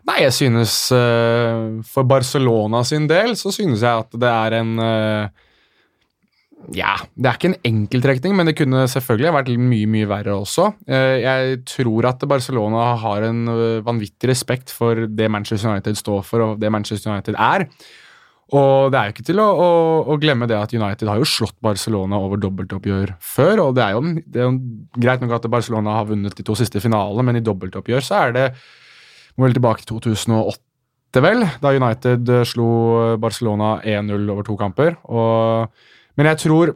Nei, jeg synes eh, For Barcelona sin del så synes jeg at det er en eh, Ja, det er ikke en enkeltrekning, men det kunne selvfølgelig vært mye, mye verre også. Eh, jeg tror at Barcelona har en eh, vanvittig respekt for det Manchester United står for, og det Manchester United er. Og det er jo ikke til å, å, å glemme det at United har jo slått Barcelona over dobbeltoppgjør før. og Det er jo, det er jo greit nok at Barcelona har vunnet de to siste finalene, men i dobbeltoppgjør så er det må vel tilbake til 2008, vel, da United slo Barcelona 1-0 over to kamper. Og, men jeg tror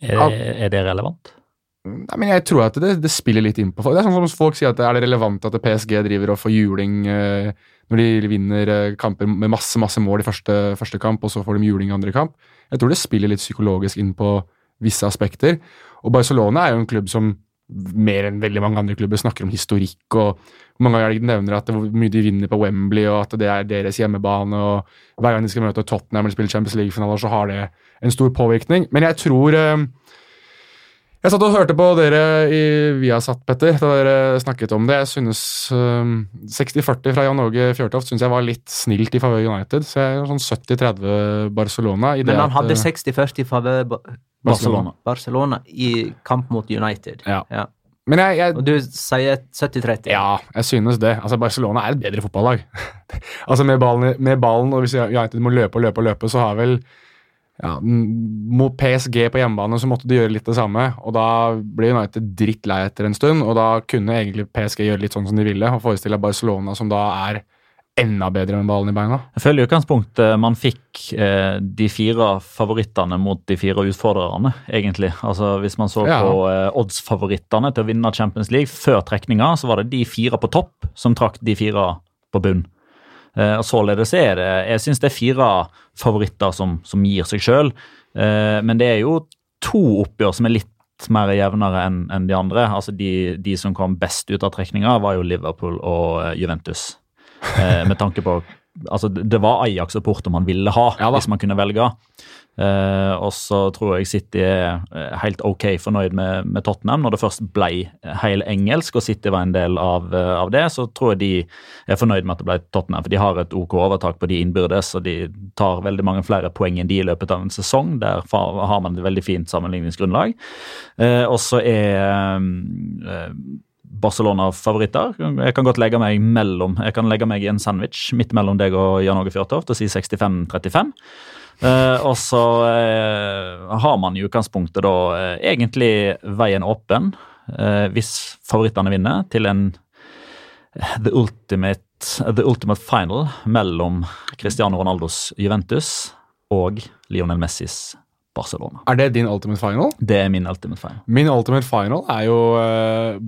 Er, det- er det relevant? Nei, men jeg tror at det, det spiller litt inn på folk. Det er sånn som folk sier at det er det relevant at PSG driver og får juling eh, når de vinner eh, kamper med masse masse mål i første, første kamp, og så får de juling i andre kamp. Jeg tror det spiller litt psykologisk inn på visse aspekter. Og Barcelona er jo en klubb som mer enn veldig mange andre klubber snakker om historikk, og mange ganger nevner at det, hvor mye de vinner på Wembley, og at det er deres hjemmebane, og hver gang de skal møte Tottenham eller spille Champions League-finaler, så har det en stor påvirkning. Men jeg tror eh, jeg satt og hørte på dere i Viasat, Petter, da dere snakket om det. Jeg synes øhm, 60-40 fra Jan Åge Fjørtoft synes jeg var litt snilt i favør United. Så jeg er sånn 70-30 Barcelona. I det Men han at, hadde øh, 60-40 favør Ba- Barcelona. Barcelona i kamp mot United. Ja. Ja. Men jeg, jeg Og du sier 70-30. Ja, jeg synes det. Altså, Barcelona er et bedre fotballag. *laughs* altså, med ballen, med ballen, og hvis United må løpe og løpe og løpe, så har vel ja, Mot PSG på hjemmebane så måtte de gjøre litt det samme, og da ble United drittlei etter en stund, og da kunne egentlig PSG gjøre litt sånn som de ville, og forestille Barcelona som da er enda bedre med ballen i beina. Jeg føler i utgangspunktet man fikk eh, de fire favorittene mot de fire utfordrerne, egentlig. Altså Hvis man så Ja. på eh, odds-favorittene til å vinne Champions League før trekninga, så var det de fire på topp som trakk de fire på bunn. Eh, og Således er det Jeg syns det er fire favoritter som, som gir seg sjøl, eh, men det er jo to oppgjør som er litt mer jevnere enn en de andre. Altså de, de som kom best ut av trekninga, var jo Liverpool og eh, Juventus. Eh, med tanke på Altså, det var Ajax og Porto man ville ha, Ja hvis man kunne velge. Eh, og så tror jeg City er eh, helt ok fornøyd med, med Tottenham. Når det først ble helt engelsk og City var en del av, eh, av det, så tror jeg de er fornøyd med at det ble Tottenham. For de har et OK overtak på de innbyrdes, og de tar veldig mange flere poeng enn de i løpet av en sesong. Der har man et veldig fint sammenligningsgrunnlag. Eh, og så er eh, Barcelona-favoritter. Jeg kan godt legge meg mellom Jeg kan legge meg i en sandwich midt mellom deg og Jan Åge Fjørtoft og si 65-35. Eh, og så eh, har man i utgangspunktet da eh, egentlig veien åpen, eh, hvis favorittene vinner, til en eh, the ultimate, the ultimate final mellom Cristiano Ronaldos Juventus og Lionel Messis Barcelona. Er det din ultimate final? Det er min ultimate final. Min ultimate final er jo eh,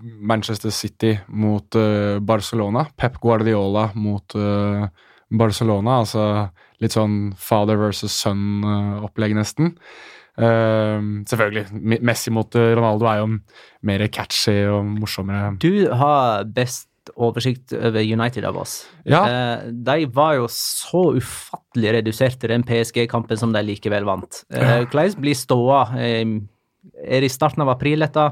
Manchester City mot uh, Barcelona. Pep Guardiola mot uh, Barcelona. Altså litt sånn father versus son-opplegg, nesten. Uh, selvfølgelig. Messi mot eh, Ronaldo er jo mer catchy og morsommere. Du har best oversikt over United av oss. Ja. Uh, de var jo så ufattelig redusert i den PSG-kampen som de likevel vant. Eh, Hvordan blir ståa? Eh, er det i starten av april, dette?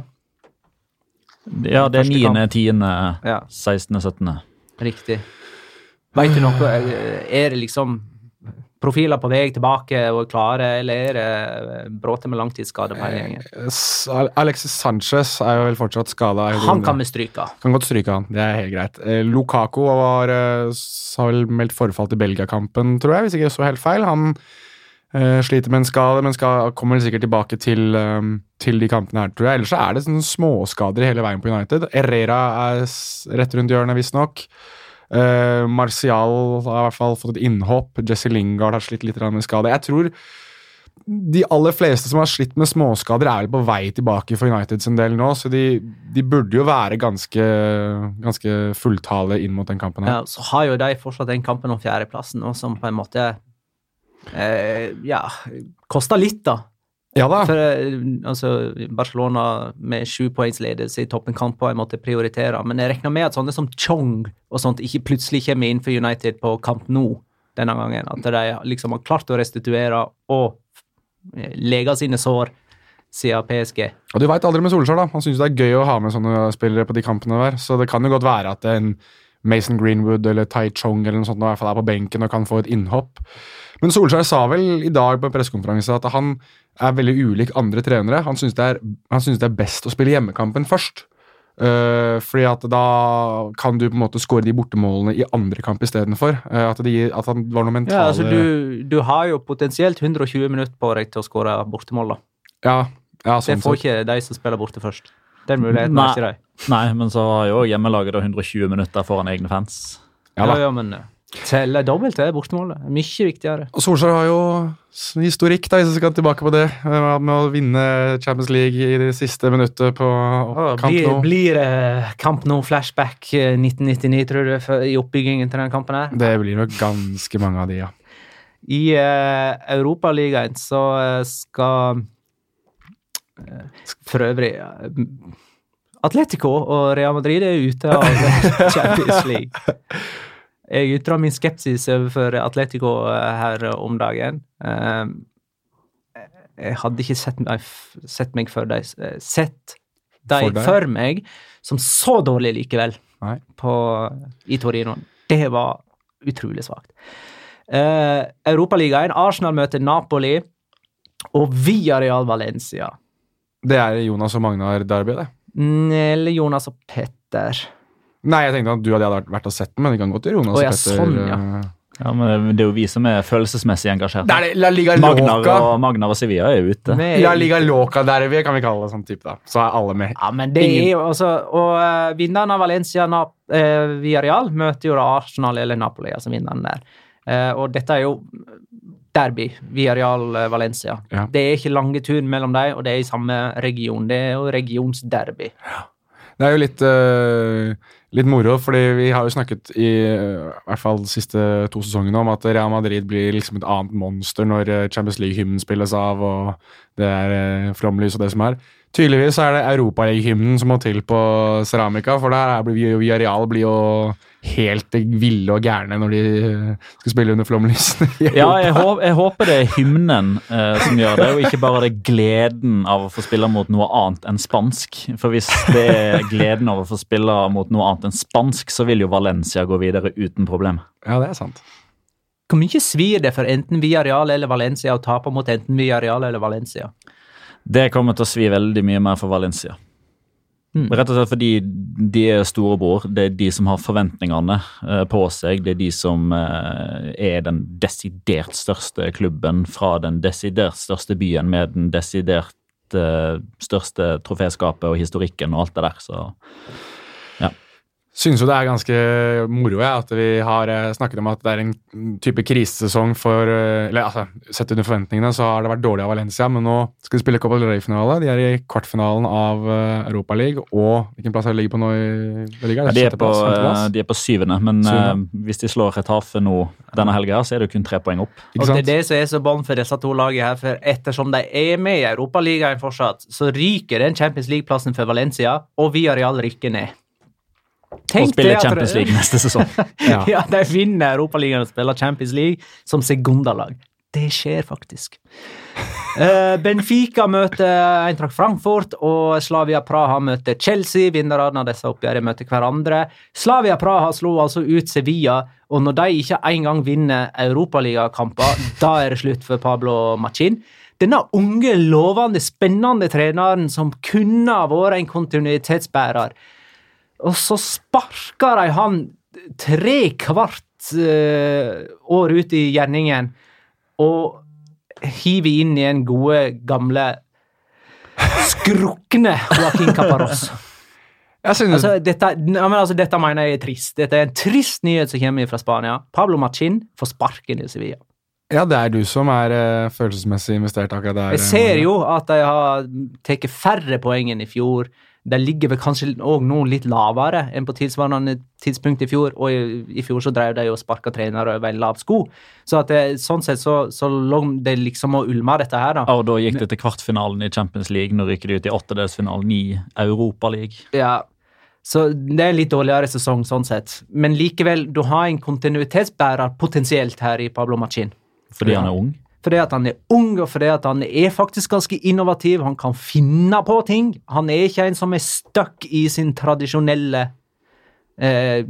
Ja, det er 9., 10., Ja, 16., 17. riktig. Veit du noe? Eh, Er det liksom profiler på vei tilbake og klare, eller er det bråte med langtidsskade på hele gjengen? Alexis Sanchez er jo vel fortsatt skada. Han kan vi stryke. Kan godt stryke han, det er helt greit. Lukako Lukaku var, eh, s- har vel meldt forfall til Belgia-kampen, tror jeg, hvis ikke jeg så helt feil. Han eh, sliter med en skade, men skal, kommer sikkert tilbake til, um, til de kampene her, tror jeg. Ellers er det sånne småskader hele veien på United. Herrera er rett rundt hjørnet, visstnok. Uh, Martial har i hvert fall fått et innhopp. Jesse Lingard har slitt litt med skade. Jeg tror de aller fleste som har slitt med småskader, er vel på vei tilbake for Uniteds en del nå, så de, de burde jo være ganske, ganske fulltale inn mot den kampen her. Ja, så har jo de fortsatt den kampen om fjerdeplassen, som på en måte eh, Ja, Kosta litt, da. Ja da. For eh, altså, Barcelona med sju poengs ledelse i toppen kamp Og jeg måtte prioritere, men jeg regner med at sånne som Chong og sånt ikke plutselig kommer inn for United på kamp nå denne gangen. At de liksom har klart å restituere og eh, lege sine sår siden PSG. Og du veit aldri med Solskjær, da. Han syns det er gøy å ha med sånne spillere på de kampene der, så det kan jo godt være at en Mason Greenwood eller Tai Chong eller noe sånt i hvert fall er på benken og kan få et innhopp. Men Solskjær sa vel i dag på en pressekonferanse at han er veldig ulik andre trenere. Han syns det, det er best å spille hjemmekampen først. Uh, fordi at da kan du på en måte skåre de bortemålene i andre kamp istedenfor. Uh, at, det at han var noe mentale Ja, altså du, du har jo potensielt 120 minutter på deg til å skåre bortemål, da. Ja, ja, Det sånn får sett. ikke de som spiller borte først. Den muligheten har ikke de. Nei, men så har jo hjemmelaget 120 minutter foran egne fans. Ja Ja, da. ja, men eh, telle dobbelt er bortemålet. Mye viktigere. Og Solskjær har jo historikk, da, hvis vi skal tilbake på det, eh, med å vinne Champions League i det siste minuttet på kamp blir, nå. blir det kamp nå, flashback eh, 1999, tror du, for, i oppbyggingen til den kampen her? Det blir nok ganske mange av de, ja. I uh, Europaligaen så eh, skal eh, For øvrig eh, Atletico og Real Madrid er ute av *laughs* Champions League. Jeg ytra min skepsis overfor Atletico eh, her om dagen. Eh, Jeg hadde ikke sett meg, sett meg for dem Sett dem deg? for meg som så dårlig likevel på, i Torino. Det var utrolig svakt. Europaligaen. Arsenal møter Napoli og Via Real Valencia. Det er Jonas og Magnar Derby, det. Mm, Eller Jonas og Petter. Nei, jeg tenkte at du hadde vært og sett den, men det kan godt gjøre Jonas og, og Petter. sånn, ja. eh. Ja, men Det er jo vi som er følelsesmessig engasjert. Det er det La Liga Magnar og, Magnar og Sevilla er jo ute. Med- La Liga Loca Derby, kan vi kalle det sånn type, da. Så er alle med. Ja, men det Ingen- er jo altså Og uh, vinneren av Valencia Nap eh, Villarreal møter jo da Arsenal eller Napoli, altså vinneren der. Uh, og dette er jo derby. Villarreal-Valencia. Ja. Det er ikke lange turen mellom dem, og det er i samme region. Det er jo regionsderby. Det er jo litt, uh, litt moro, fordi vi har jo snakket i, uh, i hvert fall de siste to sesongene om at Real Madrid blir liksom et annet monster når eh, Champions League-hymnen spilles av, og det er uh, flomlys og det som er. Tydeligvis er det Europaliga-hymnen som må til på Ceramica, for der er- blir Villarreal blir jo helt ville og gærne når de eh, skal spille under flomlysene. *laughs* Ja, jeg, håper, jeg håper det er hymnen eh, som gjør det, og ikke bare det gleden av å få spille mot noe annet enn spansk. For hvis det er gleden av å få spille mot noe annet enn spansk, så vil jo Valencia gå videre uten problem. ja, det er sant. Hvor mye svir det for enten Villarreal eller Valencia å tape mot enten Villarreal eller Valencia? Det kommer til å svi veldig mye mer for Valencia. Mm. Rett og slett fordi de er storebror. Det er de som har forventningene eh, på seg. Det er de som eh, er den desidert største klubben fra den desidert største byen med den desidert eh, største troféskapet og historikken og alt det der. Så Syns jo det er ganske moro ja, at vi har eh, snakket om at det er en type krisesesong for eh, Eller altså, sett under forventningene så har det vært dårlig av Valencia, men nå skal de spille Copa del Rey-finale. De er i kvartfinalen av Europa Europaligaen. Og hvilken plass er det ligger på nå i La Liga? de, er på, eh, de er på syvende, men Syvende. eh, hvis de slår Retafe nå denne helga, så er det jo kun tre poeng opp. Ikke Og det er det som er så bånd for disse to lagene her, for ettersom de er med i Europaligaen fortsatt, så ryker den Champions League-plassen for Valencia, og Villarreal rykker ned. Og spiller Champions League neste sesong. *laughs* Ja. ja, de vinner Europaligaen og spiller Champions League som sekundalag. Det skjer faktisk. *laughs* Eh, Benfica møter Eintracht Frankfurt, og Slavia Praha møter Chelsea. Vinnerne av disse oppgjørene møter hverandre. Slavia Praha slo altså ut Sevilla, og når de ikke engang vinner europaligakamper, da er det slutt for Pablo Machin. Denne unge, lovende, spennende treneren som kunne ha vært en kontinuitetsbærer. Og så sparker de han tre kvart eh, år ut i gjerningen og hiver inn i en gode, gamle skrukne Joaquin Caparros. *laughs* Jeg synes, Altså, dette, ja, men altså, dette mener jeg er trist. Dette er en trist nyhet som kommer fra Spania. Pablo Machin får sparken i Sevilla. ja, det er du som er uh, følelsesmessig investert akkurat der. Jeg ser jo at de har tatt færre poeng enn i fjor. De ligger vel kanskje òg nå litt lavere enn på tilsvarende tidspunkt i fjor. Og i, i fjor så drev de og sparka trenere over en lav sko. Så at det, sånn sett så, så lå det liksom og ulma, dette her, da. Og da gikk det til kvartfinalen i Champions League. Nå ryker de ut i åttedelsfinalen i Europaligaen. Ja, så det er en litt dårligere sesong sånn sett. Men likevel, du har en kontinuitetsbærer potensielt her i Pablo Machin. Fordi han er ung. Fordi at han er ung, og fordi at han er faktisk ganske innovativ. Han kan finne på ting. Han er ikke en som er stuck i sin tradisjonelle eh,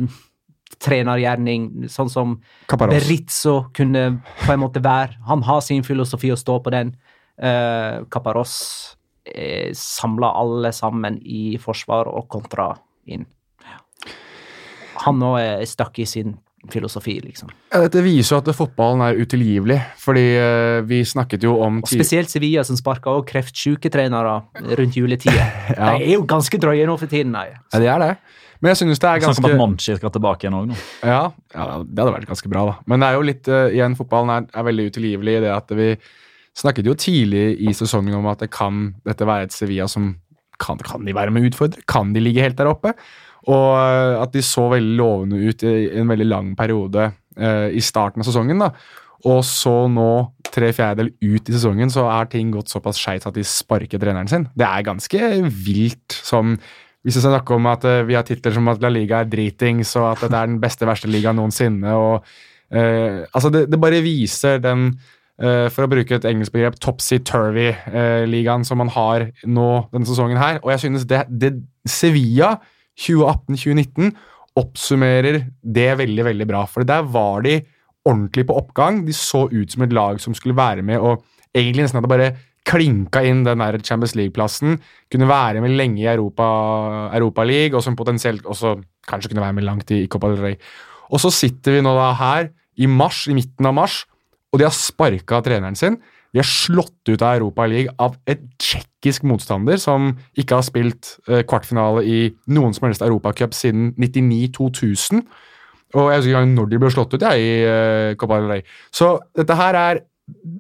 trenergjerning, sånn som Kaparos. Berizzo kunne på en måte være. Han har sin filosofi og står på den. Eh, Caparos eh, samler alle sammen i forsvar og kontra inn. Han òg er stuck i sin filosofi, liksom. Ja, Dette viser jo at fotballen er utilgivelig, fordi eh, vi snakket jo om Og spesielt Sevilla, som sparker også kreftsjuke trenere rundt juletida. *laughs* Ja. De er jo ganske drøye nå for tiden, nei. Ja, det er det. Men jeg synes det er Snakk om at Monchi skal tilbake igjen òg nå. ja, ja, det hadde vært ganske bra, da. Men det er jo litt uh, igjen, fotballen er, er veldig utilgivelig i det at vi snakket jo tidlig i sesongen om at det kan dette være et Sevilla som kan, kan de være med å utfordre? Kan de ligge helt der oppe? Og eh, at de så veldig lovende ut i en veldig lang periode eh, i starten av sesongen. da. Og så nå, tre fjerdedel ut i sesongen, så er ting gått såpass skeis at de sparker treneren sin. Det er ganske vilt som Hvis vi snakker om at eh, vi har titler som at La Liga er dritings, og at det er den beste, verste ligaen noensinne, og eh, Altså, det, det bare viser den for å bruke et engelsk begrep, topsy-turvy-ligaen som man har nå denne sesongen her. Og jeg synes det, det Sevilla 2018-2019 oppsummerer det veldig, veldig bra. For der var de ordentlig på oppgang. De så ut som et lag som skulle være med og egentlig nesten hadde bare klinka inn den der Champions League-plassen. Kunne være med lenge i Europa, Europa League, og som potensielt også kanskje kunne være med langt i, i Copa del Rey. Og så sitter vi nå da her i mars, i midten av mars, og de har sparka treneren sin. De er slått ut av Europa League av et tsjekkisk motstander som ikke har spilt eh, kvartfinale i noen som helst Europacup siden 99-2000. Og jeg husker ikke når de ble slått ut jeg, i eh, Copa del Rey. Så dette her er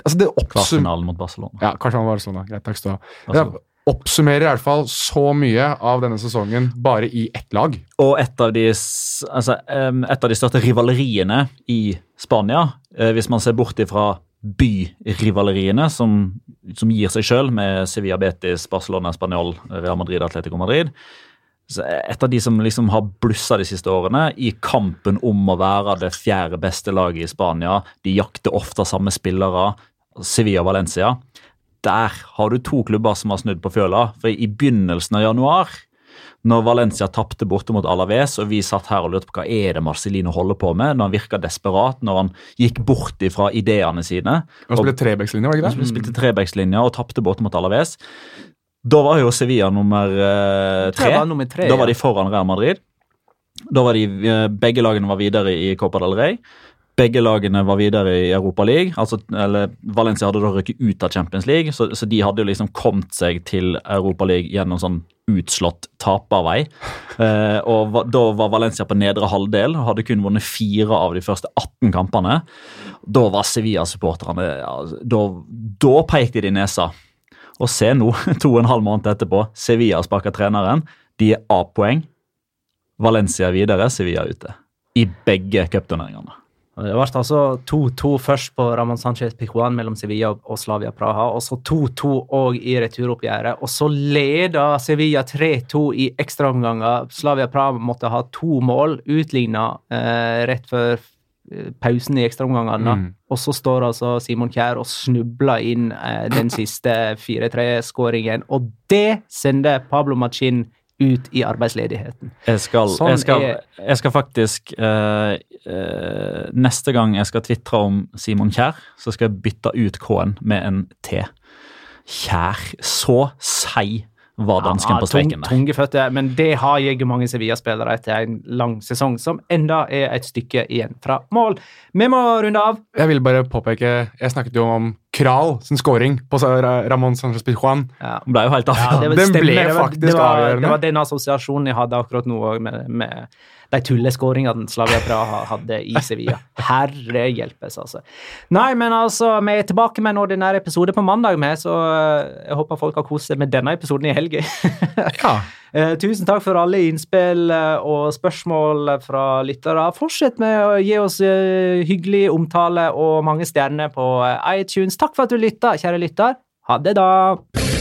altså det Kvartfinalen mot Barcelona. Ja, kanskje han var sånn, da. Greit, takk skal du ha. Det oppsummerer i hvert fall så mye av denne sesongen bare i ett lag. Og et av de, altså, et av de største rivaleriene i Spania, hvis man ser bort ifra byrivaleriene som, som gir seg sjøl, med Sevilla Betis, Barcelona, Spanjol, Real Madrid, Atletico Madrid. Så et av de som liksom har blussa de siste årene i kampen om å være det fjerde beste laget i Spania. De jakter ofte samme spillere. Sevilla Valencia. Der har du to klubber som har snudd på fjøla. For i begynnelsen av januar når Valencia tapte borte mot Alaves, og vi satt her og lurte på hva er det Marcelino holder på med, når han virka desperat, når han gikk bort ifra ideene sine. Og spilte trebekslinje, var det ikke det? Han spilte trebekslinja og tapte borte mot Alaves. Da var jo Sevilla nummer eh, tre. var nummer tre, Da var de foran Real Madrid. Da var de, eh, Begge lagene var videre i Copa del Rey. Begge lagene var videre i Europa League. Altså, eller Valencia hadde da røkket ut av Champions League, så, så de hadde jo liksom kommet seg til Europa League gjennom sånn utslått tapervei. *laughs* Eh, og va, Da var Valencia på nedre halvdel og hadde kun vunnet fire av de første 18 kampene. Da var Sevilla-supporterne ja, da, da pekte de nesa. Og se nå, *laughs* to og en halv måned etterpå, Sevilla sparker treneren. De er A-poeng. Valencia videre, Sevilla ute. I begge cupturneringene. Det ble altså 2-2 først på Ramón Sánchez Pijuan mellom Sevilla og Slavia Praha, og så 2-2 òg i returoppgjøret. Og så leda Sevilla 3-2 i ekstraomganger. Slavia Praha måtte ha to mål utligna eh, rett før eh, pausen i ekstraomgangene. Mm. Og så står altså Simon Kjær og snubler inn eh, den siste 4-3-skåringen. Og det sender Pablo Machin ut i arbeidsledigheten. Jeg skal, Sånn jeg skal, er- jeg skal faktisk uh, uh, Neste gang jeg skal tvitre om Simon Kjær, så skal jeg bytte ut K-en med en T. Kjær. Så seig var dansken Ja, på streken der. Tunge føtter, men det har jeg mange Sevilla-spillere etter en lang sesong, som enda er et stykke igjen fra mål. Vi må runde av. Jeg vil bare påpeke Jeg snakket jo om Kral sin scoring på Ramón Sánchez Pizjuan. Ja. Ble jo helt Ja, avgjørende. det Den ble Det faktisk det var, avgjørende. Det var den assosiasjonen jeg hadde akkurat nå òg, med, med de tulleskåringene Slavia Praha hadde i Sevilla. Herre hjelpes, altså. Nei, men altså, vi er tilbake med en ordinær episode på mandag, med, så eh, jeg håper folk har kost seg med denne episoden i helga. *laughs* Ja. *laughs* Eh, tusen takk for alle innspill eh, og spørsmål fra lyttere. Fortsett med å gi oss hyggelig omtale og mange stjerner på iTunes. Takk for at du lytta, kjære lytter. Ha det, da.